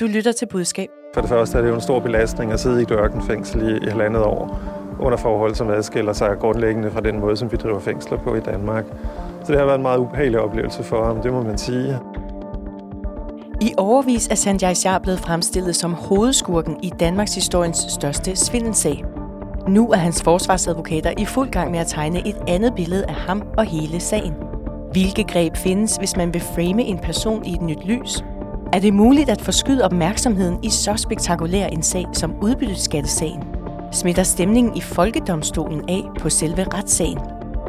Du lytter til budskab. For det første er det jo en stor belastning at sidde i et ørkenfængsel i, i halvandet år under forhold, som adskiller sig grundlæggende fra den måde, som vi driver fængsler på i Danmark. Så det har været en meget ubehagelig oplevelse for ham, det må man sige. I overvis er Sanjay Shah blevet fremstillet som hovedskurken i Danmarks historiens største svindelsag. Nu er hans forsvarsadvokater i fuld gang med at tegne et andet billede af ham og hele sagen. Hvilke greb findes, hvis man vil frame en person i et nyt lys? Er det muligt at forskyde opmærksomheden i så spektakulær en sag som udbytteskattesagen? Smitter stemningen i Folkedomstolen af på selve retssagen?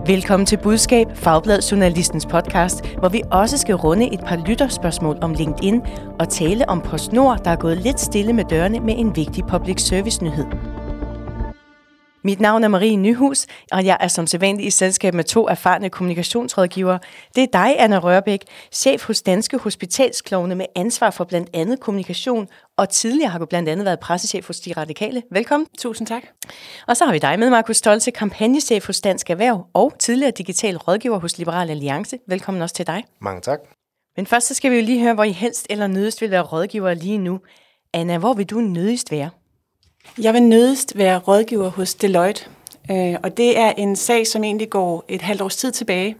Velkommen til Budskab, Fagblad Journalistens podcast, hvor vi også skal runde et par lytterspørgsmål om LinkedIn og tale om PostNord, der er gået lidt stille med dørene med en vigtig public service nyhed. Mit navn er Marie Nyhus, og jeg er som sædvanlig i selskab med to erfarne kommunikationsrådgivere. Det er dig, Anna Rørbæk, chef hos Danske Hospitalsklovne med ansvar for blandt andet kommunikation, og tidligere har du blandt andet været pressechef hos De Radikale. Velkommen. Tusind tak. Og så har vi dig med, Markus Stolte, kampagnechef hos Dansk Erhverv og tidligere digital rådgiver hos Liberal Alliance. Velkommen også til dig. Mange tak. Men først så skal vi jo lige høre, hvor I helst eller nødest vil være rådgiver lige nu. Anna, hvor vil du nødigst være? Jeg vil nødigst være rådgiver hos Deloitte, øh, og det er en sag, som egentlig går et halvt års tid tilbage,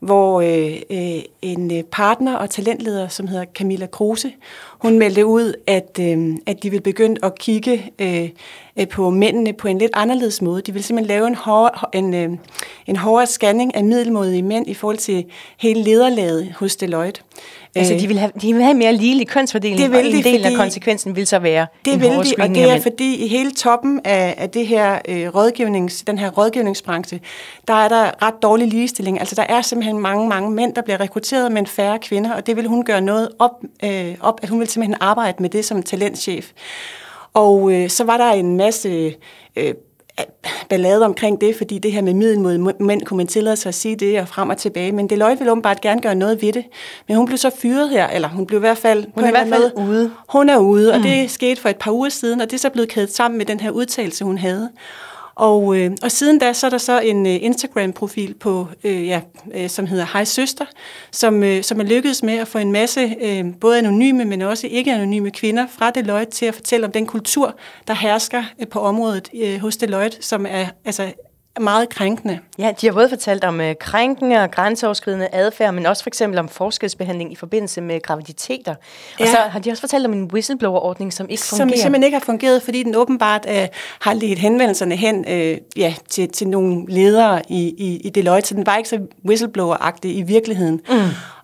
hvor øh, øh en øh, partner og talentleder, som hedder Camilla Kruse, hun meldte ud, at, at de vil begynde at kigge på mændene på en lidt anderledes måde. De vil simpelthen lave en, hård, en, en hårdere scanning af middelmodige mænd i forhold til hele lederlaget hos Deloitte. Altså, de vil have, de vil have mere ligelig kønsfordeling, det vil og en del af konsekvensen vil så være Det vil de, og det er fordi i hele toppen af, af det her, øh, rådgivnings, den her rådgivningsbranche, der er der ret dårlig ligestilling. Altså, der er simpelthen mange, mange mænd, der bliver rekrutteret, men færre kvinder, og det vil hun gøre noget op, øh, op at hun vil simpelthen arbejde med det som talentchef. Og øh, så var der en masse øh, ballade omkring det, fordi det her med middel mod mænd, kunne man tillade sig at sige det og frem og tilbage. Men Deloitte ville åbenbart gerne gøre noget ved det. Men hun blev så fyret her, eller hun blev i hvert fald... Hun er i hvert fald med. ude. Hun er ude, og mm. det skete for et par uger siden, og det er så blevet kædet sammen med den her udtalelse, hun havde. Og, øh, og siden da, så er der så en øh, Instagram-profil på, øh, ja, øh, som hedder Hej Søster, som, øh, som er lykkedes med at få en masse øh, både anonyme, men også ikke anonyme kvinder fra Deloitte til at fortælle om den kultur, der hersker øh, på området øh, hos Deloitte, som er altså meget krænkende. Ja, de har både fortalt om øh, krænkende og grænseoverskridende adfærd, men også for eksempel om forskelsbehandling i forbindelse med graviditeter. Og ja. så har de også fortalt om en whistleblower-ordning, som ikke fungerer. Som simpelthen ikke har fungeret, fordi den åbenbart øh, har ledt henvendelserne hen øh, ja, til, til nogle ledere i, i, i Deloitte, så den var ikke så whistleblower-agtig i virkeligheden. Mm.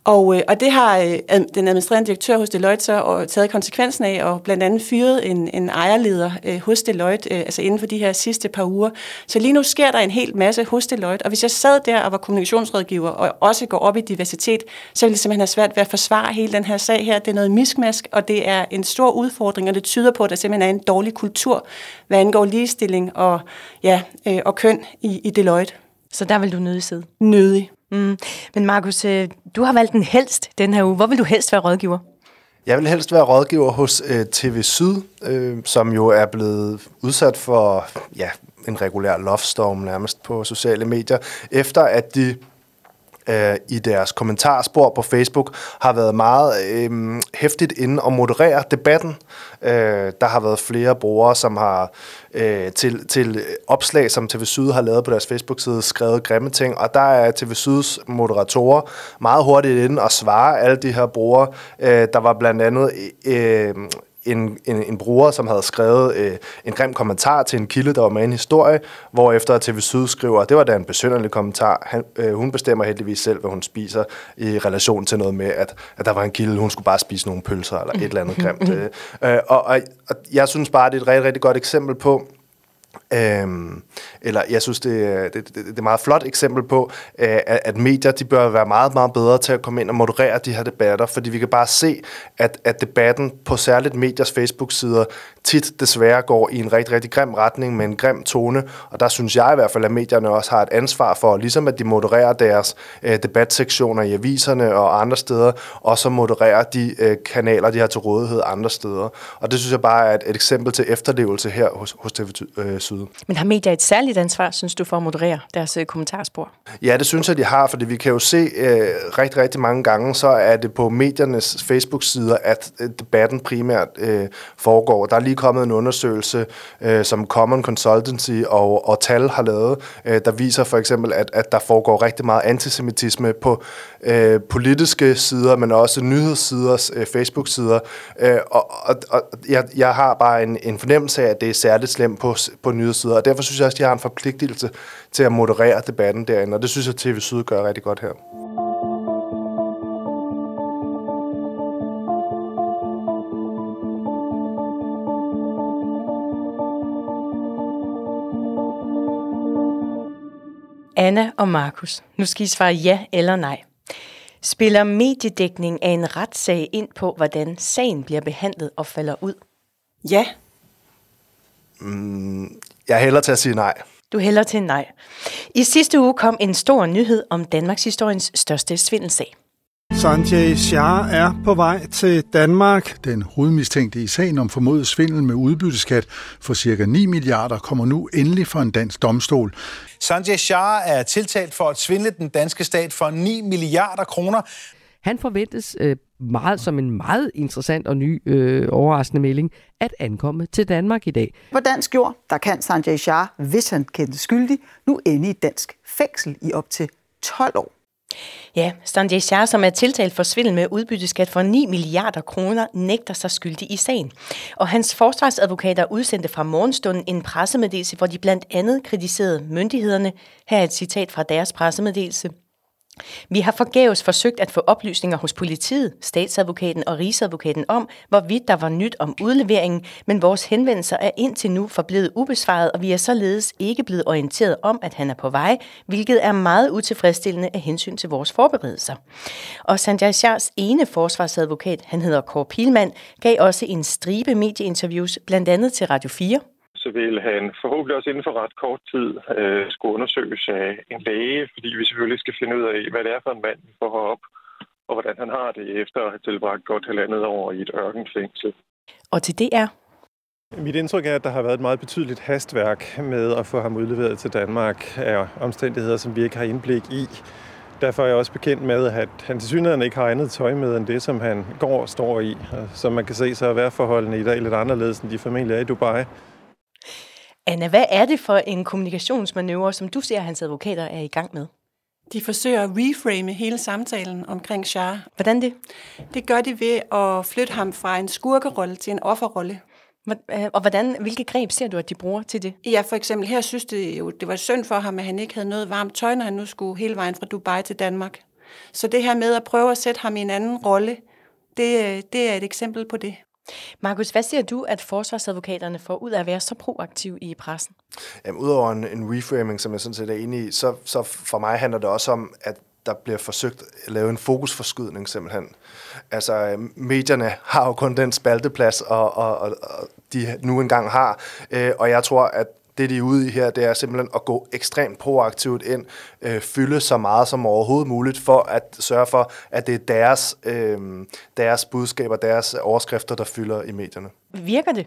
Og, øh, og det har øh, den administrerende direktør hos Deloitte så taget konsekvensen af, og blandt andet fyret en, en ejerleder øh, hos Deloitte, øh, altså inden for de her sidste par uger. Så lige nu sker der en hel masse hos Deloitte, og hvis jeg sad der og var kommunikationsrådgiver, og også går op i diversitet, så ville det simpelthen have svært ved at forsvare hele den her sag her. Det er noget miskmask, og det er en stor udfordring, og det tyder på, at der simpelthen er en dårlig kultur, hvad angår ligestilling og, ja, øh, og køn i, i Deloitte. Så der vil du nødig sidde? Nødig. Mm. Men Markus, øh, du har valgt den helst den her uge. Hvor vil du helst være rådgiver? Jeg vil helst være rådgiver hos øh, TV Syd, øh, som jo er blevet udsat for ja, en regulær lovestorm nærmest på sociale medier, efter at de øh, i deres kommentarspor på Facebook har været meget øh, hæftigt inde og moderere debatten. Øh, der har været flere brugere, som har øh, til, til opslag, som TV Syd har lavet på deres Facebook-side, skrevet grimme ting, og der er TV Syds moderatorer meget hurtigt inde og svare alle de her brugere. Øh, der var blandt andet øh, en, en, en bruger, som havde skrevet øh, en grim kommentar til en kilde, der var med en historie, hvor efter TV Syd skriver, det var da en besynderlig kommentar, Han, øh, hun bestemmer heldigvis selv, hvad hun spiser i relation til noget med, at, at der var en kilde, hun skulle bare spise nogle pølser eller et eller andet grimt. Øh, øh, og, og, og jeg synes bare, det er et rigtig, rigtig godt eksempel på, Øhm, eller jeg synes, det, er, det, det, det er et meget flot eksempel på, øh, at, at medier de bør være meget, meget bedre til at komme ind og moderere de her debatter, fordi vi kan bare se, at, at debatten på særligt mediers Facebook-sider tit desværre går i en rigtig, rigtig grim retning med en grim tone, og der synes jeg i hvert fald, at medierne også har et ansvar for, ligesom at de modererer deres øh, debatsektioner i aviserne og andre steder, og så modererer de øh, kanaler, de har til rådighed andre steder. Og det synes jeg bare er et, et eksempel til efterlevelse her hos, hos TV øh, Syd. Men har medier et særligt ansvar, synes du, for at moderere deres øh, kommentarspor? Ja, det synes jeg, de har, fordi vi kan jo se øh, rigtig, rigtig mange gange, så er det på mediernes Facebook-sider, at øh, debatten primært øh, foregår. Der er lige kommet en undersøgelse, øh, som Common Consultancy og, og Tal har lavet, øh, der viser for eksempel, at, at der foregår rigtig meget antisemitisme på øh, politiske sider, men også nyhedssiders øh, Facebook-sider. Øh, og og, og jeg, jeg har bare en, en fornemmelse af, at det er særligt slemt på, på nyhedssider, og derfor synes jeg også, at de har en forpligtelse til at moderere debatten derinde, og det synes jeg, at TV Syd gør rigtig godt her. Anna og Markus, nu skal I svare ja eller nej. Spiller mediedækning af en retssag ind på, hvordan sagen bliver behandlet og falder ud? Ja. Mm, jeg hælder til at sige nej. Du hælder til nej. I sidste uge kom en stor nyhed om Danmarks historiens største svindelsag. Sanjay Shah er på vej til Danmark. Den hovedmistænkte i sagen om formodet svindel med udbytteskat for ca. 9 milliarder kommer nu endelig for en dansk domstol. Sanjay Shah er tiltalt for at svindle den danske stat for 9 milliarder kroner. Han forventes øh, meget som en meget interessant og ny øh, overraskende melding at ankomme til Danmark i dag. På dansk jord, der kan Sanjay Shah, hvis han kendes skyldig, nu ende i dansk fængsel i op til 12 år. Ja, Sanjay Shah, som er tiltalt for svindel med udbytteskat for 9 milliarder kroner, nægter sig skyldig i sagen. Og hans forsvarsadvokater udsendte fra morgenstunden en pressemeddelelse, hvor de blandt andet kritiserede myndighederne. Her er et citat fra deres pressemeddelelse. Vi har forgæves forsøgt at få oplysninger hos politiet, statsadvokaten og rigsadvokaten om, hvorvidt der var nyt om udleveringen, men vores henvendelser er indtil nu forblevet ubesvaret, og vi er således ikke blevet orienteret om, at han er på vej, hvilket er meget utilfredsstillende af hensyn til vores forberedelser. Og Sanjay Shahs ene forsvarsadvokat, han hedder Kåre Pilman, gav også en stribe medieinterviews, blandt andet til Radio 4, så vil han forhåbentlig også inden for ret kort tid øh, skulle undersøges af en læge, fordi vi selvfølgelig skal finde ud af, hvad det er for en mand, vi får herop, og hvordan han har det efter at have tilbragt godt halvandet år i et ørkenfængsel. Og til det er mit indtryk er, at der har været et meget betydeligt hastværk med at få ham udleveret til Danmark af omstændigheder, som vi ikke har indblik i. Derfor er jeg også bekendt med, at han til synligheden ikke har andet tøj med end det, som han går og står i. Som man kan se, så er vejrforholdene i dag lidt anderledes, end de familier i Dubai. Anna, hvad er det for en kommunikationsmanøvre, som du ser, at hans advokater er i gang med? De forsøger at reframe hele samtalen omkring Shah. Hvordan det? Det gør de ved at flytte ham fra en skurkerolle til en offerrolle. Øh, og hvordan, hvilke greb ser du, at de bruger til det? Ja, for eksempel her synes det jo, det var synd for ham, at han ikke havde noget varmt tøj, når han nu skulle hele vejen fra Dubai til Danmark. Så det her med at prøve at sætte ham i en anden rolle, det, øh, det er et eksempel på det. Markus, hvad siger du, at forsvarsadvokaterne får ud af at være så proaktive i pressen? Jamen, udover en, en reframing, som jeg sådan set er enig i, så, så for mig handler det også om, at der bliver forsøgt at lave en fokusforskydning simpelthen. Altså, medierne har jo kun den spalteplads, og, og, og, og de nu engang har. Øh, og jeg tror, at det, de er ude i her, det er simpelthen at gå ekstremt proaktivt ind, øh, fylde så meget som overhovedet muligt, for at sørge for, at det er deres, øh, deres budskaber, deres overskrifter, der fylder i medierne. Virker det?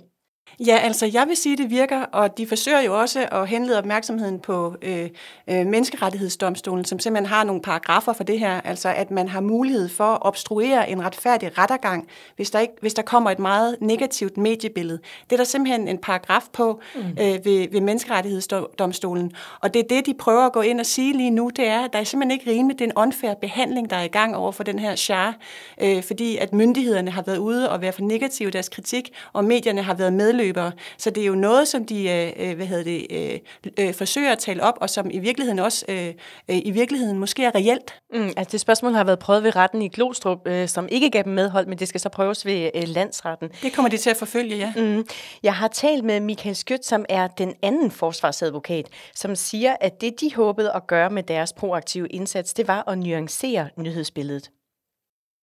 Ja, altså jeg vil sige, at det virker, og de forsøger jo også at henlede opmærksomheden på øh, øh, menneskerettighedsdomstolen, som simpelthen har nogle paragrafer for det her, altså at man har mulighed for at obstruere en retfærdig rettergang, hvis der, ikke, hvis der kommer et meget negativt mediebillede. Det er der simpelthen en paragraf på mm. øh, ved, ved menneskerettighedsdomstolen, og det er det, de prøver at gå ind og sige lige nu, det er, at der er simpelthen ikke rimeligt, det er en unfair behandling, der er i gang over for den her char, øh, fordi at myndighederne har været ude og været for negative i deres kritik, og medierne har været medløbere medløbere. Så det er jo noget, som de øh, øh, hvad hedder det, øh, øh, forsøger at tale op, og som i virkeligheden også øh, øh, i virkeligheden måske er reelt. Mm, altså det spørgsmål har været prøvet ved retten i Glostrup, øh, som ikke gav dem medhold, men det skal så prøves ved øh, landsretten. Det kommer de til at forfølge, ja. Mm. Jeg har talt med Michael Skødt, som er den anden forsvarsadvokat, som siger, at det de håbede at gøre med deres proaktive indsats, det var at nuancere nyhedsbilledet.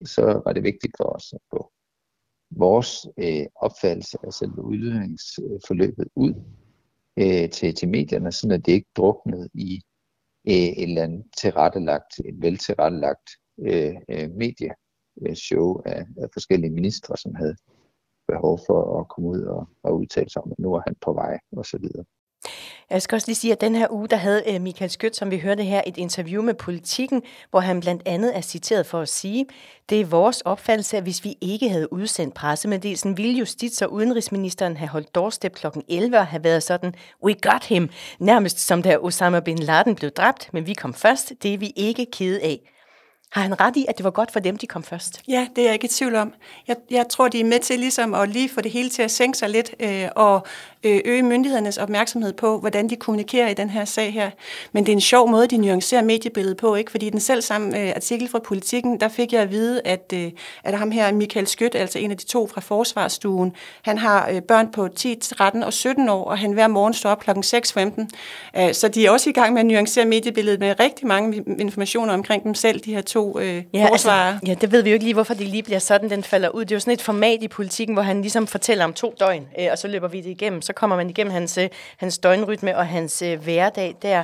Så var det vigtigt for os at få vores øh, opfattelse af selve udløsningsforløbet ud øh, til, til medierne, sådan at det ikke druknede i øh, et eller andet tilrettelagt, et veltilrettelagt øh, øh, medieshow af, af forskellige ministre, som havde behov for at komme ud og, og udtale sig om, at nu er han på vej, og så videre. Jeg skal også lige sige, at den her uge, der havde øh, Michael Skødt, som vi hørte her, et interview med Politikken, hvor han blandt andet er citeret for at sige, det er vores opfattelse, at hvis vi ikke havde udsendt pressemeddelelsen, ville justits- og udenrigsministeren have holdt doorstep kl. 11 og have været sådan, we got him, nærmest som da Osama bin Laden blev dræbt, men vi kom først, det er vi ikke kede af. Har han ret i, at det var godt for dem, de kom først? Ja, det er jeg ikke i tvivl om. Jeg, jeg tror, de er med til ligesom at lige få det hele til at sænke sig lidt, øh, og øh, øge myndighedernes opmærksomhed på, hvordan de kommunikerer i den her sag her. Men det er en sjov måde, de nuancerer mediebilledet på, ikke? Fordi den selv samme øh, artikel fra Politiken, der fik jeg at vide, at, øh, at ham her, Michael Skødt, altså en af de to fra Forsvarsstuen, han har øh, børn på 10, 13 og 17 år, og han hver morgen står op kl. 6.15. Øh, så de er også i gang med at nuancere mediebilledet med rigtig mange informationer omkring dem selv, de her to øh, Ja, forsvarer. altså, ja, det ved vi jo ikke lige, hvorfor det lige bliver sådan, den falder ud. Det er jo sådan et format i politikken, hvor han ligesom fortæller om to døgn, øh, og så løber vi det igennem. Så kommer man igennem hans, øh, hans døgnrytme og hans øh, hverdag der.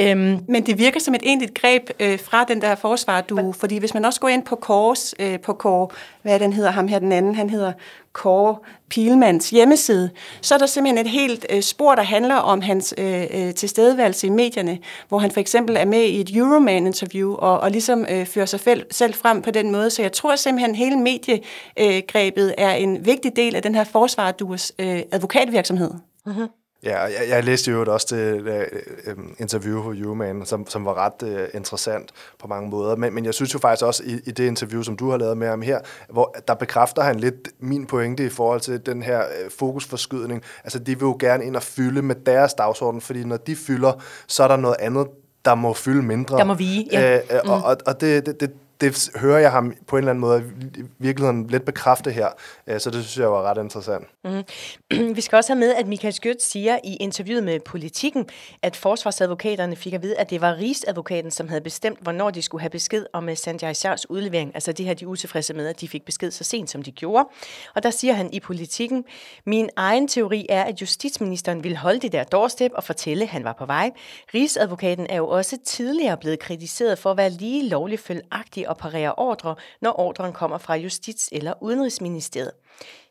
Øhm, Men det virker som et egentligt greb øh, fra den der forsvar, du, fordi hvis man også går ind på Kåres, øh, på Kåre, hvad er den hedder ham her den anden, han hedder Kåre Pilmans hjemmeside, så er der simpelthen et helt øh, spor, der handler om hans øh, øh, tilstedeværelse i medierne, hvor han for eksempel er med i et Euroman-interview og, og ligesom øh, fører sig fel, selv frem på den måde. Så jeg tror simpelthen, at hele mediegrebet er en vigtig del af den her forsvarduers øh, advokatvirksomhed. mm-hmm. Ja, jeg, jeg læste jo også det uh, interview på Human, som, som var ret uh, interessant på mange måder. Men, men jeg synes jo faktisk også i, i det interview, som du har lavet med ham her, hvor der bekræfter han lidt min pointe i forhold til den her uh, fokusforskydning. Altså, de vil jo gerne ind og fylde med deres dagsorden, fordi når de fylder, så er der noget andet, der må fylde mindre. Der må vige, ja. Mm. Og, og, og det, det, det, det hører jeg ham på en eller anden måde i virkeligheden lidt bekræfte her, øh, så det synes jeg var ret interessant. Mm. Vi skal også have med, at Michael Skjødt siger i interviewet med Politiken, at forsvarsadvokaterne fik at vide, at det var Rigsadvokaten, som havde bestemt, hvornår de skulle have besked om øh, Sanjay Shahs udlevering. Altså det her, de er utilfredse med, at de fik besked så sent, som de gjorde. Og der siger han i Politiken, min egen teori er, at justitsministeren ville holde det der doorstep og fortælle, at han var på vej. Rigsadvokaten er jo også tidligere blevet kritiseret for at være lige lovligt følgeagtig at parere ordre, når ordren kommer fra Justits- eller Udenrigsministeriet.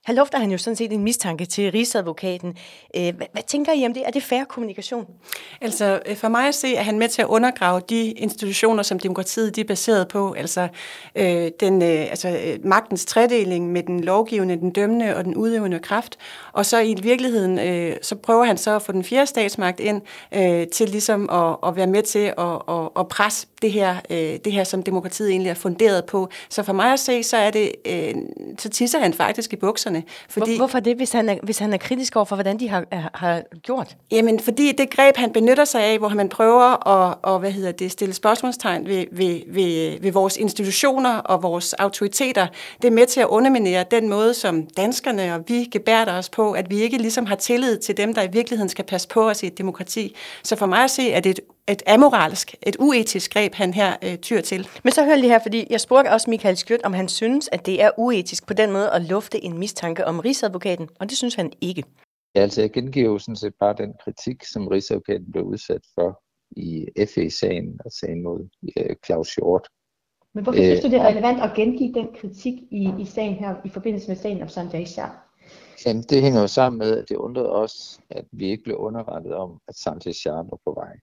Her lufter han jo sådan set en mistanke til Rigsadvokaten. Øh, hvad, hvad tænker I om det? Er det færre kommunikation? Altså, øh, for mig at se, er han med til at undergrave de institutioner, som demokratiet de er baseret på. Altså, øh, den, øh, altså øh, magtens tredeling med den lovgivende, den dømmende og den udøvende kraft. Og så i virkeligheden, øh, så prøver han så at få den fjerde statsmagt ind øh, til ligesom at, at være med til at, at, at presse det her, øh, det her, som demokratiet egentlig er funderet på. Så for mig at se, så er det, øh, så tisser han faktisk i bukserne. Fordi, Hvor, hvorfor det, hvis han, er, hvis han er kritisk over for, hvordan de har, har gjort? Jamen, fordi det greb, han benytter sig af, hvor man prøver at og, hvad hedder det, stille spørgsmålstegn ved, ved, ved, ved vores institutioner og vores autoriteter, det er med til at underminere den måde, som danskerne og vi gebærder os på, at vi ikke ligesom har tillid til dem, der i virkeligheden skal passe på os i et demokrati. Så for mig at se, at det er et et amoralsk, et uetisk greb, han her øh, tyr til. Men så hør lige her, fordi jeg spurgte også Michael Skjødt, om han synes, at det er uetisk på den måde at lufte en mistanke om Rigsadvokaten, og det synes han ikke. Ja, altså jeg gengiver jo sådan set bare den kritik, som Rigsadvokaten blev udsat for i FE-sagen og sagen mod øh, Claus Hjort. Men hvorfor synes du, det er relevant at gengive den kritik i, i sagen her, i forbindelse med sagen om Sanjay Shah? Jamen, det hænger jo sammen med, at det undrede os, at vi ikke blev underrettet om, at Sanjay Shah var på vej.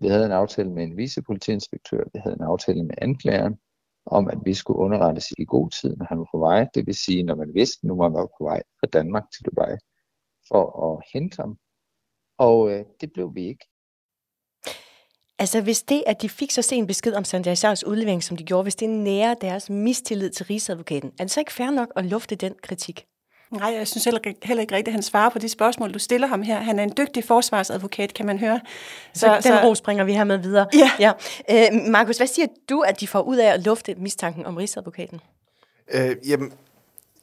Vi havde en aftale med en vicepolitiinspektør, vi havde en aftale med anklageren, om at vi skulle underrettes i god tid, når han var på vej. Det vil sige, når man vidste, nu var man på vej fra Danmark til Dubai, for at hente ham. Og øh, det blev vi ikke. Altså hvis det, at de fik så sen besked om Sanjay Shahs udlevering, som de gjorde, hvis det nærer deres mistillid til Rigsadvokaten, er det så ikke fair nok at lufte den kritik? Nej, jeg synes heller, heller ikke rigtigt, at han svarer på de spørgsmål, du stiller ham her. Han er en dygtig forsvarsadvokat, kan man høre. Så, så den så, ro springer vi her med videre. Ja. ja. Øh, Markus, hvad siger du, at de får ud af at lufte mistanken om Rigsadvokaten? Øh, jamen,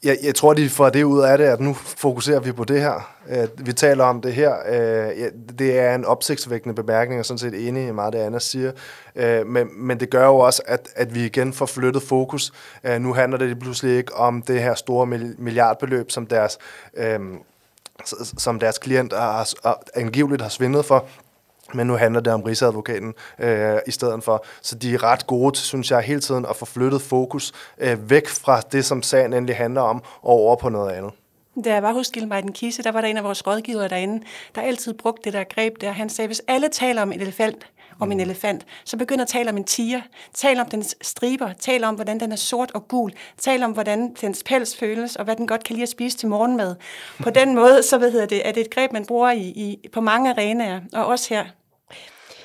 jeg, jeg tror, de får det ud af det, at nu fokuserer vi på det her. Uh, vi taler om det her. Uh, ja, det er en opsigtsvækkende bemærkning, og sådan set enig i meget det, Anna siger. Uh, men, men det gør jo også, at, at vi igen får flyttet fokus. Uh, nu handler det pludselig ikke om det her store milliardbeløb, som deres, uh, som deres klient har, angiveligt har svindlet for. Men nu handler det om Rigsadvokaten øh, i stedet for. Så de er ret gode til, synes jeg, hele tiden at få flyttet fokus øh, væk fra det, som sagen endelig handler om, og over på noget andet. Da jeg var hos Gilmejden Kisse, der var der en af vores rådgivere derinde, der altid brugte det der greb der. Han sagde, hvis alle taler om en elefant, om en elefant, så begynder at tale om en tiger. Tal om dens striber. Tal om, hvordan den er sort og gul. Tal om, hvordan dens pels føles, og hvad den godt kan lide at spise til morgenmad. På den måde, så ved det, er det et greb, man bruger i, i, på mange arenaer, og også her.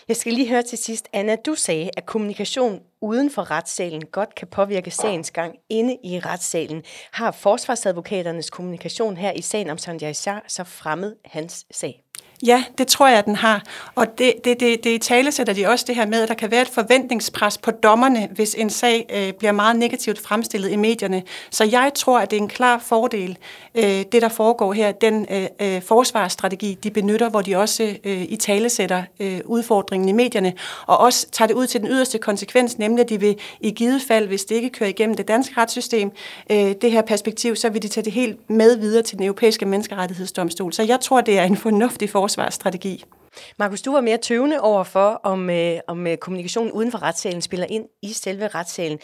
Jeg skal lige høre til sidst, Anna, du sagde, at kommunikation uden for retssalen godt kan påvirke sagens gang inde i retssalen. Har forsvarsadvokaternes kommunikation her i sagen om Sanjay Shah så fremmet hans sag? Ja, det tror jeg, den har. Og det, det, det, det i tale sætter de også det her med, at der kan være et forventningspres på dommerne, hvis en sag øh, bliver meget negativt fremstillet i medierne. Så jeg tror, at det er en klar fordel, øh, det der foregår her, den øh, øh forsvarsstrategi, de benytter, hvor de også øh, i tale sætter øh, udfordringen i medierne, og også tager det ud til den yderste konsekvens, nemlig at de vil i givet fald, hvis det ikke kører igennem det danske retssystem, øh, det her perspektiv, så vil de tage det helt med videre til den europæiske menneskerettighedsdomstol. Så jeg tror, det er en fornuftig forsvar forsvarsstrategi. Markus, du var mere tøvende over for, om, øh, om øh, kommunikationen uden for retssalen spiller ind i selve retssalen.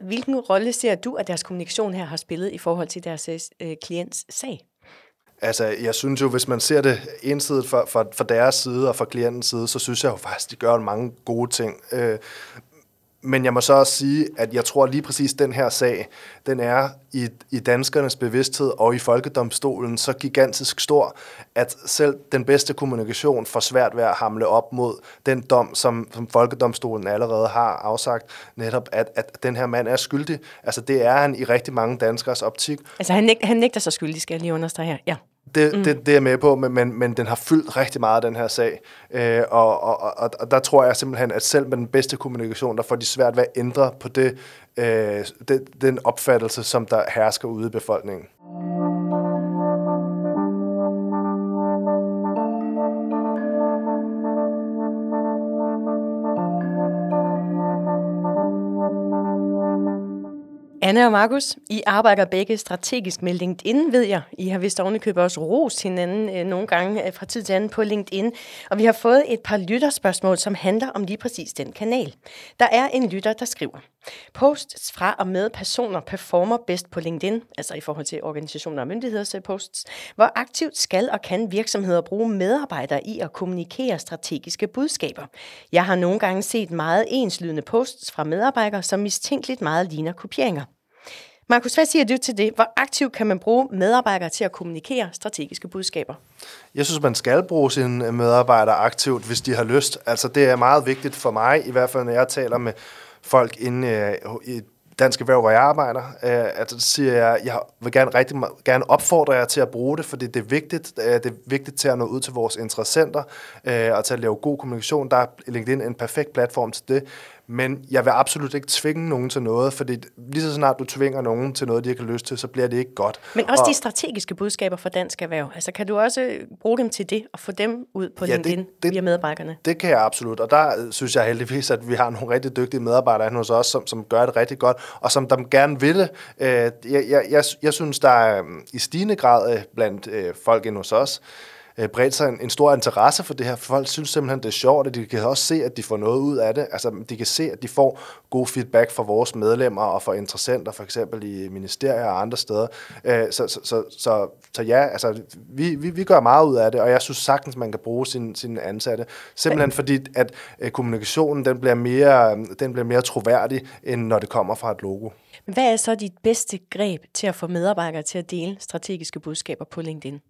Hvilken rolle ser du, at deres kommunikation her har spillet i forhold til deres øh, klients sag? Altså, jeg synes jo, hvis man ser det ensidigt fra, fra, fra deres side og fra klientens side, så synes jeg jo faktisk, de gør mange gode ting. Øh, men jeg må så også sige, at jeg tror lige præcis den her sag, den er i, i danskernes bevidsthed og i folkedomstolen så gigantisk stor, at selv den bedste kommunikation får svært ved at hamle op mod den dom, som, som folkedomstolen allerede har afsagt, netop at, at den her mand er skyldig. Altså det er han i rigtig mange danskers optik. Altså han, næg, han nægter sig skyldig, skal jeg lige understrege her. Ja. Det, mm. det, det er jeg med på, men, men, men den har fyldt rigtig meget, den her sag. Øh, og, og, og, og der tror jeg simpelthen, at selv med den bedste kommunikation, der får de svært ved at ændre på det, øh, det, den opfattelse, som der hersker ude i befolkningen. Anna og Markus, I arbejder begge strategisk med LinkedIn, ved jeg. I har vist ovenikøbet også ros hinanden øh, nogle gange øh, fra tid til anden på LinkedIn. Og vi har fået et par lytterspørgsmål, som handler om lige præcis den kanal. Der er en lytter, der skriver, Posts fra og med personer performer bedst på LinkedIn, altså i forhold til organisationer og myndigheders øh, posts. Hvor aktivt skal og kan virksomheder bruge medarbejdere i at kommunikere strategiske budskaber? Jeg har nogle gange set meget enslydende posts fra medarbejdere, som mistænkeligt meget ligner kopieringer. Markus, hvad siger du til det? Hvor aktivt kan man bruge medarbejdere til at kommunikere strategiske budskaber? Jeg synes, man skal bruge sine medarbejdere aktivt, hvis de har lyst. Altså, det er meget vigtigt for mig, i hvert fald når jeg taler med folk inde øh, i Dansk Erhverv, hvor jeg arbejder, Altså, at så siger jeg, jeg vil gerne rigtig gerne opfordre jer til at bruge det, fordi det er vigtigt. Øh, det er vigtigt til at nå ud til vores interessenter og til at lave god kommunikation. Der er LinkedIn en perfekt platform til det. Men jeg vil absolut ikke tvinge nogen til noget, fordi lige så snart du tvinger nogen til noget, de ikke har lyst til, så bliver det ikke godt. Men også og, de strategiske budskaber for dansk erhverv. Altså kan du også bruge dem til det, og få dem ud på ja, LinkedIn det, det, via medarbejderne? Det kan jeg absolut, og der synes jeg heldigvis, at vi har nogle rigtig dygtige medarbejdere hos os, som, som gør det rigtig godt, og som der gerne vil det. Øh, jeg, jeg, jeg, jeg synes, der er mm, i stigende grad øh, blandt øh, folk ind hos os, øh, bredt sig en, en stor interesse for det her. Folk synes simpelthen, det er sjovt, og de kan også se, at de får noget ud af det. Altså, de kan se, at de får god feedback fra vores medlemmer og fra interessenter, for eksempel i ministerier og andre steder. Øh, så, så, så, så, så ja, altså, vi, vi, vi gør meget ud af det, og jeg synes sagtens, man kan bruge sine sin ansatte. Simpelthen fordi, at øh, kommunikationen den bliver, mere, den bliver mere troværdig, end når det kommer fra et logo. Hvad er så dit bedste greb til at få medarbejdere til at dele strategiske budskaber på LinkedIn?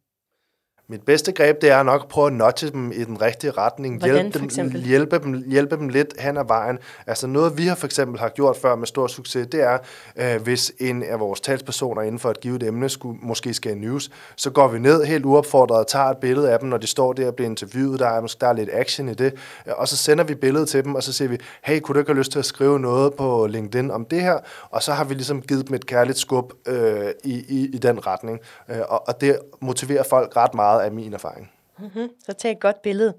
Mit bedste greb, det er nok at prøve at notche dem i den rigtige retning. Hvordan, hjælpe, dem, hjælpe, dem, hjælpe dem lidt hen ad vejen. Altså noget, vi har for eksempel har gjort før med stor succes, det er, øh, hvis en af vores talspersoner inden for et givet emne skulle, måske skal news, så går vi ned helt uopfordret og tager et billede af dem, når de står der og bliver interviewet. Der er, der er lidt action i det. Og så sender vi billedet til dem, og så siger vi, hey, kunne du ikke have lyst til at skrive noget på LinkedIn om det her? Og så har vi ligesom givet dem et kærligt skub øh, i, i, i den retning. Øh, og, og det motiverer folk ret meget meget af min erfaring. Mm-hmm. Så tag et godt billede.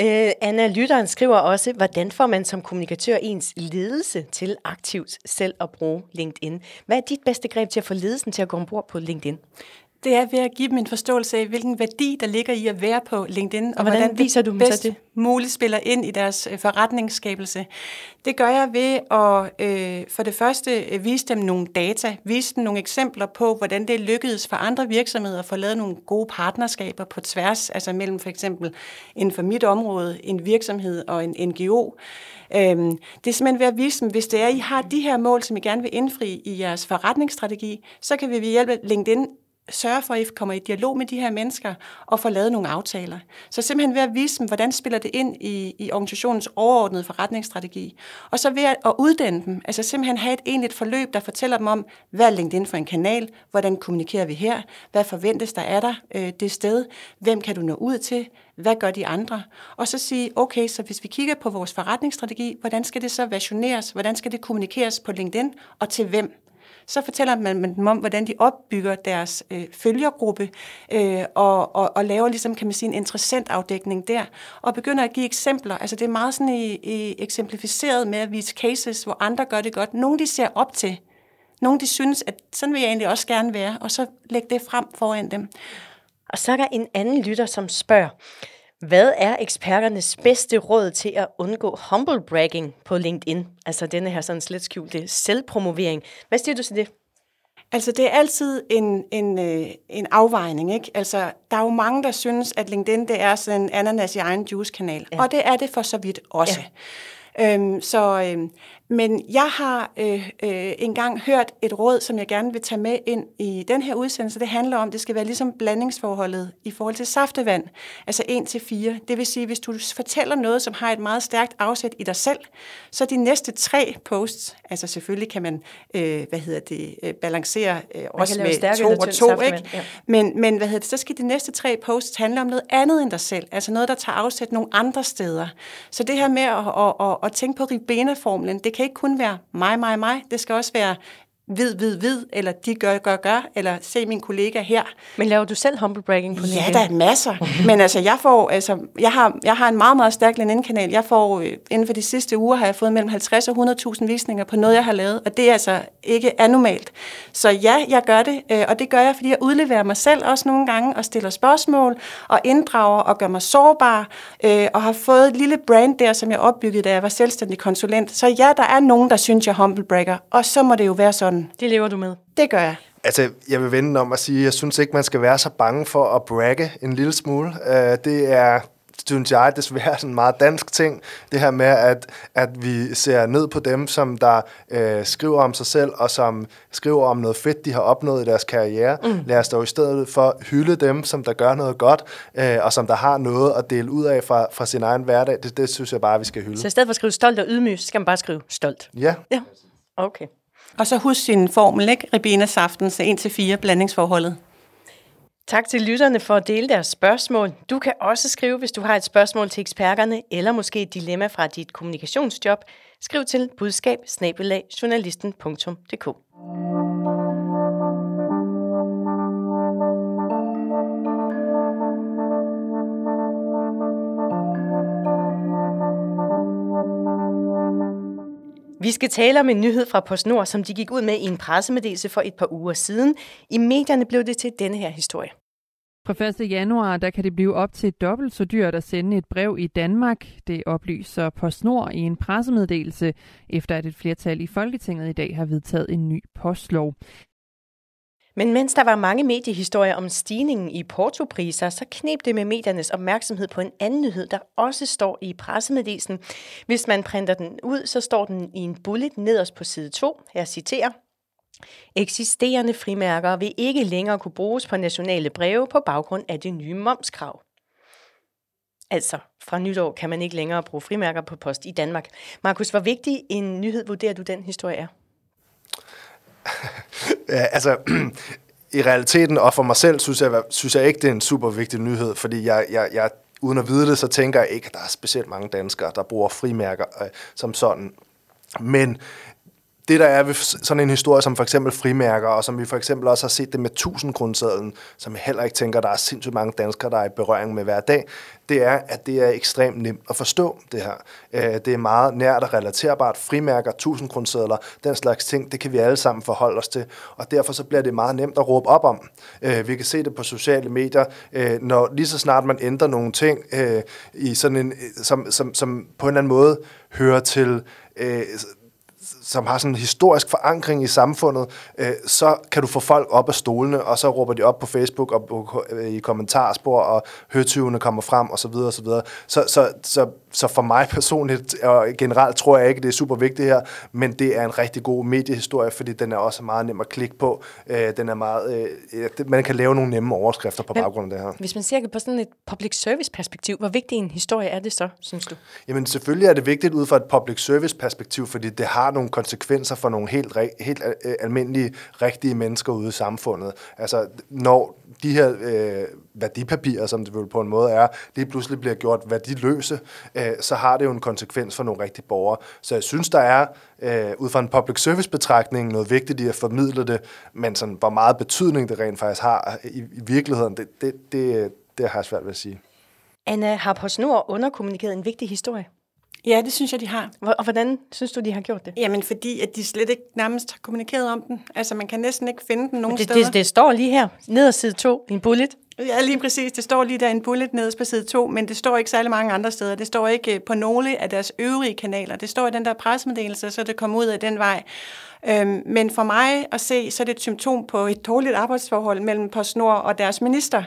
Øh, Anna Lytteren skriver også, hvordan får man som kommunikatør ens ledelse til aktivt selv at bruge LinkedIn? Hvad er dit bedste greb til at få ledelsen til at gå ombord på LinkedIn? Det er ved at give dem en forståelse af, hvilken værdi der ligger i at være på LinkedIn, og, og hvordan, hvordan viser du dem bedst så det? muligt spiller ind i deres øh, forretningsskabelse. Det gør jeg ved at øh, for det første øh, vise dem nogle data, vise dem nogle eksempler på, hvordan det lykkedes for andre virksomheder at få lavet nogle gode partnerskaber på tværs, altså mellem for eksempel inden for mit område, en virksomhed og en NGO. Øhm, det er simpelthen ved at vise dem, hvis det er, at I har de her mål, som I gerne vil indfri i jeres forretningsstrategi, så kan vi ved hjælp af LinkedIn sørge for, at I kommer i dialog med de her mennesker og får lavet nogle aftaler. Så simpelthen ved at vise dem, hvordan spiller det ind i, i organisationens overordnede forretningsstrategi. Og så ved at, at uddanne dem, altså simpelthen have et egentligt forløb, der fortæller dem om, hvad er LinkedIn for en kanal, hvordan kommunikerer vi her, hvad forventes der af dig øh, det sted, hvem kan du nå ud til, hvad gør de andre? Og så sige, okay, så hvis vi kigger på vores forretningsstrategi, hvordan skal det så versioneres, hvordan skal det kommunikeres på LinkedIn, og til hvem? Så fortæller man dem om, hvordan de opbygger deres øh, følgergruppe øh, og, og, og laver ligesom, kan man sige, en interessant afdækning der, og begynder at give eksempler. Altså det er meget sådan i, i eksemplificeret med at vise cases, hvor andre gør det godt. Nogle de ser op til, nogle de synes, at sådan vil jeg egentlig også gerne være, og så lægge det frem foran dem. Og så er der en anden lytter, som spørger, hvad er eksperternes bedste råd til at undgå humble bragging på LinkedIn? Altså denne her sådan slet skjulte selvpromovering. Hvad siger du til det? Altså, det er altid en, en, øh, en afvejning, ikke? Altså, der er jo mange, der synes, at LinkedIn, det er sådan en ananas i egen juice-kanal. Ja. Og det er det for så vidt også. Ja. Øhm, så øhm, men jeg har øh, øh, engang hørt et råd, som jeg gerne vil tage med ind i den her udsendelse. Det handler om, at det skal være ligesom blandingsforholdet i forhold til saftevand, altså 1 til 4. Det vil sige, hvis du fortæller noget, som har et meget stærkt afsæt i dig selv, så de næste tre posts, altså selvfølgelig kan man, øh, hvad hedder det, øh, balancere øh, også med to og to, ikke? Ja. Men, men hvad hedder det, så skal de næste tre posts handle om noget andet end dig selv, altså noget, der tager afsæt nogle andre steder. Så det her med at, at, at, at tænke på ribena-formlen, det kan ikke kun være mig, mig, mig. Det skal også være vid, vid, vid, eller de gør, gør, gør, eller se min kollega her. Men laver du selv humble bragging på LinkedIn? Ja, der er masser. Men altså, jeg får, altså, jeg har, jeg har en meget, meget stærk LinkedIn-kanal. Jeg får, øh, inden for de sidste uger, har jeg fået mellem 50 og 100.000 visninger på noget, jeg har lavet, og det er altså ikke anormalt. Så ja, jeg gør det, øh, og det gør jeg, fordi jeg udleverer mig selv også nogle gange, og stiller spørgsmål, og inddrager og gør mig sårbar, øh, og har fået et lille brand der, som jeg opbyggede, da jeg var selvstændig konsulent. Så ja, der er nogen, der synes, jeg humble bragger, og så må det jo være sådan, sådan. Det lever du med? Det gør jeg. Altså, jeg vil vende om at sige, at jeg synes ikke, man skal være så bange for at bragge en lille smule. Uh, det er synes jeg desværre sådan en meget dansk ting, det her med, at, at vi ser ned på dem, som der øh, skriver om sig selv, og som skriver om noget fedt, de har opnået i deres karriere. Mm. Lad os dog i stedet for hylde dem, som der gør noget godt, øh, og som der har noget at dele ud af fra, fra sin egen hverdag. Det, det synes jeg bare, vi skal hylde. Så i stedet for at skrive stolt og ydmyg, så skal man bare skrive stolt? Ja. Ja, okay. Og så husk sin formel, ikke? Ribena saftens 1-4 blandingsforholdet. Tak til lytterne for at dele deres spørgsmål. Du kan også skrive, hvis du har et spørgsmål til eksperterne, eller måske et dilemma fra dit kommunikationsjob. Skriv til budskab journalisten.dk. Vi skal tale om en nyhed fra PostNord, som de gik ud med i en pressemeddelelse for et par uger siden. I medierne blev det til denne her historie. Fra 1. januar der kan det blive op til dobbelt så dyrt at sende et brev i Danmark. Det oplyser PostNord i en pressemeddelelse, efter at et flertal i Folketinget i dag har vedtaget en ny postlov. Men mens der var mange mediehistorier om stigningen i portopriser, så knep det med mediernes opmærksomhed på en anden nyhed, der også står i pressemeddelelsen. Hvis man printer den ud, så står den i en bullet nederst på side 2. Jeg citerer. Eksisterende frimærker vil ikke længere kunne bruges på nationale breve på baggrund af det nye momskrav. Altså, fra nytår kan man ikke længere bruge frimærker på post i Danmark. Markus, hvor vigtig en nyhed vurderer du den historie er? ja, altså, i realiteten, og for mig selv, synes jeg, synes jeg ikke, det er en super vigtig nyhed, fordi jeg, jeg, jeg uden at vide det, så tænker jeg ikke, at der er specielt mange danskere, der bruger frimærker øh, som sådan. Men det der er ved sådan en historie som for eksempel frimærker, og som vi for eksempel også har set det med 1000 grundsedlen, som jeg heller ikke tænker, der er sindssygt mange danskere, der er i berøring med hver dag, det er, at det er ekstremt nemt at forstå det her. Øh, det er meget nært og relaterbart. Frimærker, 1000 grundsedler, den slags ting, det kan vi alle sammen forholde os til, og derfor så bliver det meget nemt at råbe op om. Øh, vi kan se det på sociale medier, øh, når lige så snart man ændrer nogle ting i sådan en, som, som, som på en eller anden måde hører til som har sådan en historisk forankring i samfundet, øh, så kan du få folk op af stolene, og så råber de op på Facebook og på, øh, i kommentarspor, og høtyvene kommer frem, og så videre, og så videre. Så, så, så så for mig personligt, og generelt tror jeg ikke, det er super vigtigt her, men det er en rigtig god mediehistorie, fordi den er også meget nem at klikke på. Øh, den er meget, øh, man kan lave nogle nemme overskrifter på men, baggrund af det her. Hvis man ser på sådan et public service perspektiv, hvor vigtig en historie er det så, synes du? Jamen selvfølgelig er det vigtigt ud fra et public service perspektiv, fordi det har nogle konsekvenser for nogle helt, helt øh, almindelige, rigtige mennesker ude i samfundet. Altså når de her øh, værdipapirer, som det vel på en måde er, lige pludselig bliver gjort værdiløse, øh, så har det jo en konsekvens for nogle rigtige borgere. Så jeg synes, der er øh, ud fra en public service betragtning noget vigtigt i at formidle det, men sådan, hvor meget betydning det rent faktisk har øh, i, i virkeligheden, det, det, det, det har jeg svært ved at sige. Anna, har PostNord underkommunikeret en vigtig historie? Ja, det synes jeg, de har. Og hvordan synes du, de har gjort det? Jamen, fordi at de slet ikke nærmest har kommunikeret om den. Altså, man kan næsten ikke finde den nogen det, steder. Det, det står lige her, ned side 2, i en bullet. Ja, lige præcis. Det står lige der en bullet nederst på side 2, men det står ikke særlig mange andre steder. Det står ikke øh, på nogle af deres øvrige kanaler. Det står i den der pressemeddelelse, så det kommer ud af den vej. Øhm, men for mig at se, så er det et symptom på et dårligt arbejdsforhold mellem PostNord og deres minister.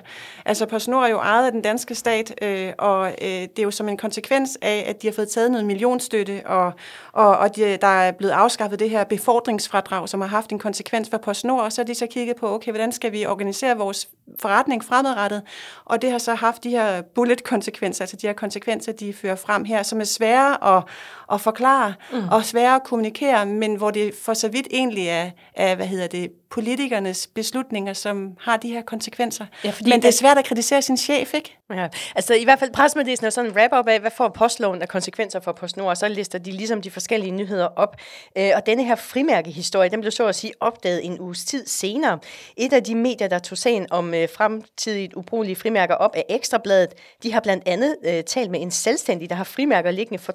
Altså PostNord er jo ejet af den danske stat, øh, og øh, det er jo som en konsekvens af, at de har fået taget noget millionstøtte, og, og, og de, der er blevet afskaffet det her befordringsfradrag, som har haft en konsekvens for PostNord, og så har de så kigget på, okay, hvordan skal vi organisere vores forretning fremadrettet, og det har så haft de her bullet-konsekvenser, altså de her konsekvenser, de fører frem her, som er svære at, at forklare, mm. og svære at kommunikere, men hvor det for så vidt egentlig er, er hvad hedder det, politikernes beslutninger, som har de her konsekvenser. Ja, fordi Men det er svært at kritisere sin chef, ikke? Ja, altså i hvert fald pressemeddelelsen er sådan en wrap-up af, hvad får postloven af konsekvenser for PostNord, og så lister de ligesom de forskellige nyheder op. Øh, og denne her frimærkehistorie, den blev så at sige opdaget en uges tid senere. Et af de medier, der tog sagen om øh, fremtidigt ubrugelige frimærker op af Ekstrabladet, de har blandt andet øh, talt med en selvstændig, der har frimærker liggende for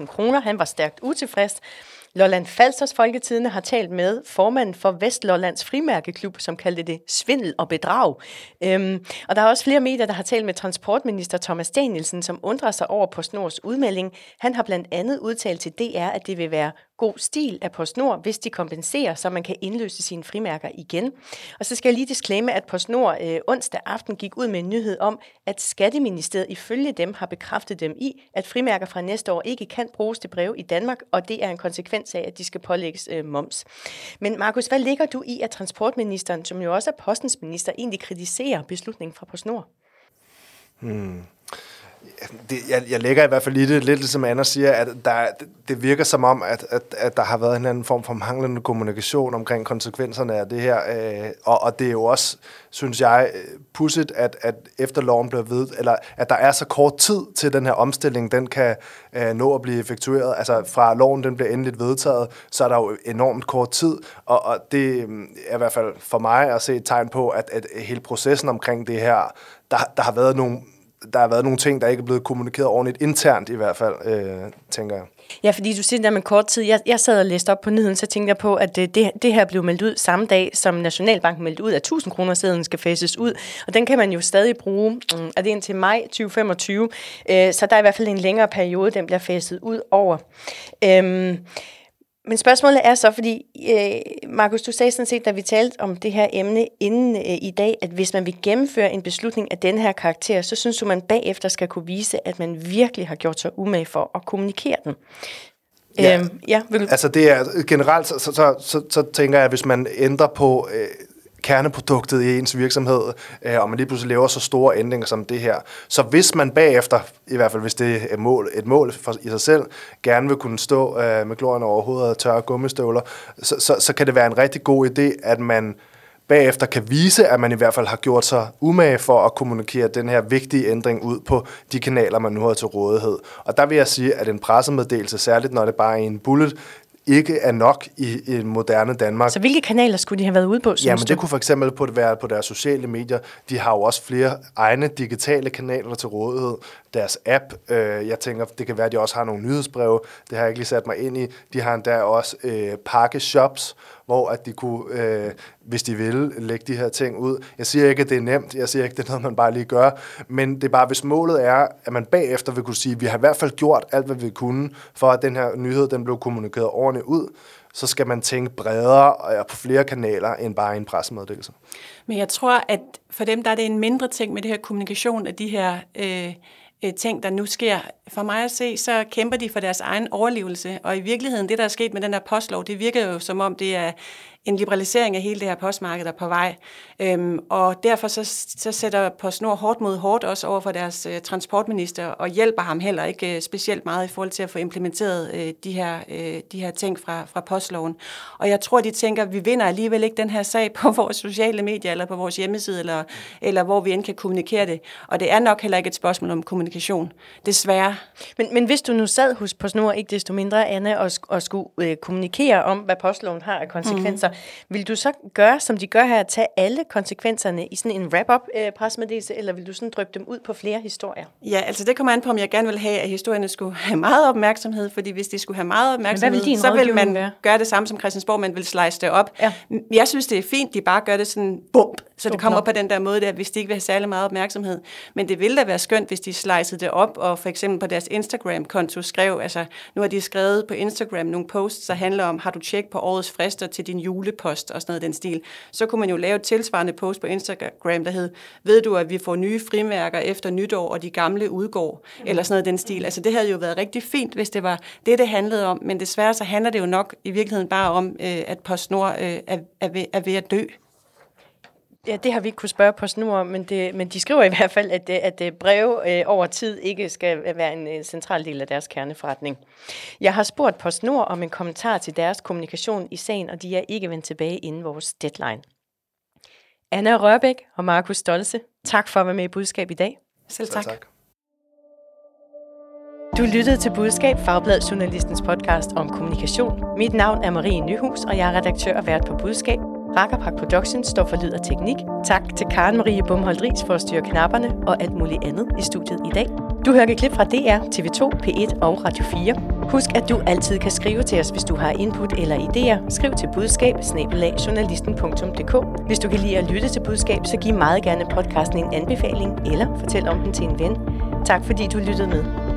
200.000 kroner. Han var stærkt utilfreds. Lolland Falsters Folketidene har talt med formanden for Vestlollands Frimærkeklub, som kaldte det svindel og bedrag. Øhm, og der er også flere medier, der har talt med transportminister Thomas Danielsen, som undrer sig over PostNords udmelding. Han har blandt andet udtalt til DR, at det vil være god stil af PostNord, hvis de kompenserer, så man kan indløse sine frimærker igen. Og så skal jeg lige disclaime, at PostNord øh, onsdag aften gik ud med en nyhed om, at Skatteministeriet ifølge dem har bekræftet dem i, at frimærker fra næste år ikke kan bruges til brev i Danmark, og det er en konsekvens af, at de skal pålægges øh, moms. Men Markus, hvad ligger du i, at transportministeren, som jo også er postens minister, egentlig kritiserer beslutningen fra PostNord? Hmm det, jeg, jeg lægger i hvert fald i det lidt, som Anna siger, at der, det virker som om, at, at, at der har været en anden form for manglende kommunikation omkring konsekvenserne af det her. Øh, og, og det er jo også, synes jeg, pudsigt, at, at efter loven bliver ved, eller at der er så kort tid til den her omstilling, den kan øh, nå at blive effektueret. Altså fra loven den bliver endeligt vedtaget, så er der jo enormt kort tid, og, og det øh, er i hvert fald for mig at se et tegn på, at, at hele processen omkring det her, der, der har været nogle der har været nogle ting, der ikke er blevet kommunikeret ordentligt internt i hvert fald, øh, tænker jeg. Ja, fordi du siger det der med kort tid. Jeg, jeg sad og læste op på nyheden, så tænkte jeg på, at øh, det, det, her blev meldt ud samme dag, som Nationalbanken meldte ud, at 1000 kroner sædlen skal fases ud. Og den kan man jo stadig bruge, mm, er det indtil maj 2025. Øh, så der er i hvert fald en længere periode, den bliver faset ud over. Øh, men spørgsmålet er så, fordi øh, Markus, du sagde sådan set, da vi talte om det her emne inden øh, i dag, at hvis man vil gennemføre en beslutning af den her karakter, så synes du, man bagefter skal kunne vise, at man virkelig har gjort sig umage for at kommunikere den. Ja, øhm, ja vil du... altså det er generelt, så, så, så, så, tænker jeg, at hvis man ændrer på øh, kerneproduktet i ens virksomhed, øh, og man lige pludselig laver så store ændringer som det her. Så hvis man bagefter, i hvert fald hvis det er et mål, et mål for, i sig selv, gerne vil kunne stå øh, med glorien over hovedet og tørre gummistøvler, så, så, så kan det være en rigtig god idé, at man bagefter kan vise, at man i hvert fald har gjort sig umage for at kommunikere den her vigtige ændring ud på de kanaler, man nu har til rådighed. Og der vil jeg sige, at en pressemeddelelse, særligt når det bare er en bullet, ikke er nok i, i moderne Danmark. Så hvilke kanaler skulle de have været ude på, Jamen, du? det kunne for eksempel på, være på deres sociale medier. De har jo også flere egne digitale kanaler til rådighed. Deres app, øh, jeg tænker, det kan være, at de også har nogle nyhedsbreve. Det har jeg ikke lige sat mig ind i. De har endda også øh, pakkeshops, hvor at de kunne, øh, hvis de ville, lægge de her ting ud. Jeg siger ikke, at det er nemt. Jeg siger ikke, at det er noget, man bare lige gør. Men det er bare, hvis målet er, at man bagefter vil kunne sige, at vi har i hvert fald gjort alt, hvad vi kunne, for at den her nyhed den blev kommunikeret ordentligt ud, så skal man tænke bredere og på flere kanaler end bare en pressemeddelelse. Men jeg tror, at for dem, der er det en mindre ting med det her kommunikation af de her øh, øh, ting, der nu sker. For mig at se, så kæmper de for deres egen overlevelse, og i virkeligheden, det der er sket med den der postlov, det virker jo som om, det er en liberalisering af hele det her postmarked, der er på vej. Øhm, og derfor så, så sætter PostNord hårdt mod hårdt også over for deres øh, transportminister, og hjælper ham heller ikke øh, specielt meget i forhold til at få implementeret øh, de, her, øh, de her ting fra, fra postloven. Og jeg tror, de tænker, at vi vinder alligevel ikke den her sag på vores sociale medier, eller på vores hjemmeside, eller, eller hvor vi end kan kommunikere det. Og det er nok heller ikke et spørgsmål om kommunikation, desværre. Men, men hvis du nu sad hos PostNord, ikke desto mindre, Anne, og, og skulle øh, kommunikere om, hvad postloven har af konsekvenser, mm vil du så gøre, som de gør her, at tage alle konsekvenserne i sådan en wrap-up øh, pressemeddelelse, eller vil du sådan dryppe dem ud på flere historier? Ja, altså det kommer an på, om jeg gerne vil have, at historierne skulle have meget opmærksomhed, fordi hvis de skulle have meget opmærksomhed, vil så vil man være? gøre det samme som Christiansborg, man vil slice det op. Ja. Jeg synes, det er fint, de bare gør det sådan bump, så det kommer på den der måde der, hvis de ikke vil have særlig meget opmærksomhed. Men det ville da være skønt, hvis de slicede det op, og for eksempel på deres Instagram-konto skrev, altså nu har de skrevet på Instagram nogle posts, der handler om, har du tjekket på årets frister til din julepost og sådan noget den stil. Så kunne man jo lave et tilsvarende post på Instagram, der hed, ved du, at vi får nye frimærker efter nytår, og de gamle udgår, eller sådan noget den stil. Altså det havde jo været rigtig fint, hvis det var det, det handlede om, men desværre så handler det jo nok i virkeligheden bare om, øh, at PostNord øh, er, er, ved, er ved at dø. Ja, det har vi ikke kunne spørge PostNord om, men, det, men de skriver i hvert fald, at, det, at det brev øh, over tid ikke skal være en øh, central del af deres kerneforretning. Jeg har spurgt PostNord om en kommentar til deres kommunikation i sagen, og de er ikke vendt tilbage inden vores deadline. Anna Rørbæk og Markus Stolse, tak for at være med i Budskab i dag. Selv tak. tak. Du lyttede til Budskab, Fagbladet Journalistens podcast om kommunikation. Mit navn er Marie Nyhus, og jeg er redaktør og vært på Budskab. Rakkerpark Productions står for lyd og teknik. Tak til Karen Marie Bumholdt Ries for at styre knapperne og alt muligt andet i studiet i dag. Du hører et klip fra DR, TV2, P1 og Radio 4. Husk, at du altid kan skrive til os, hvis du har input eller idéer. Skriv til budskab Hvis du kan lide at lytte til budskab, så giv meget gerne podcasten en anbefaling eller fortæl om den til en ven. Tak fordi du lyttede med.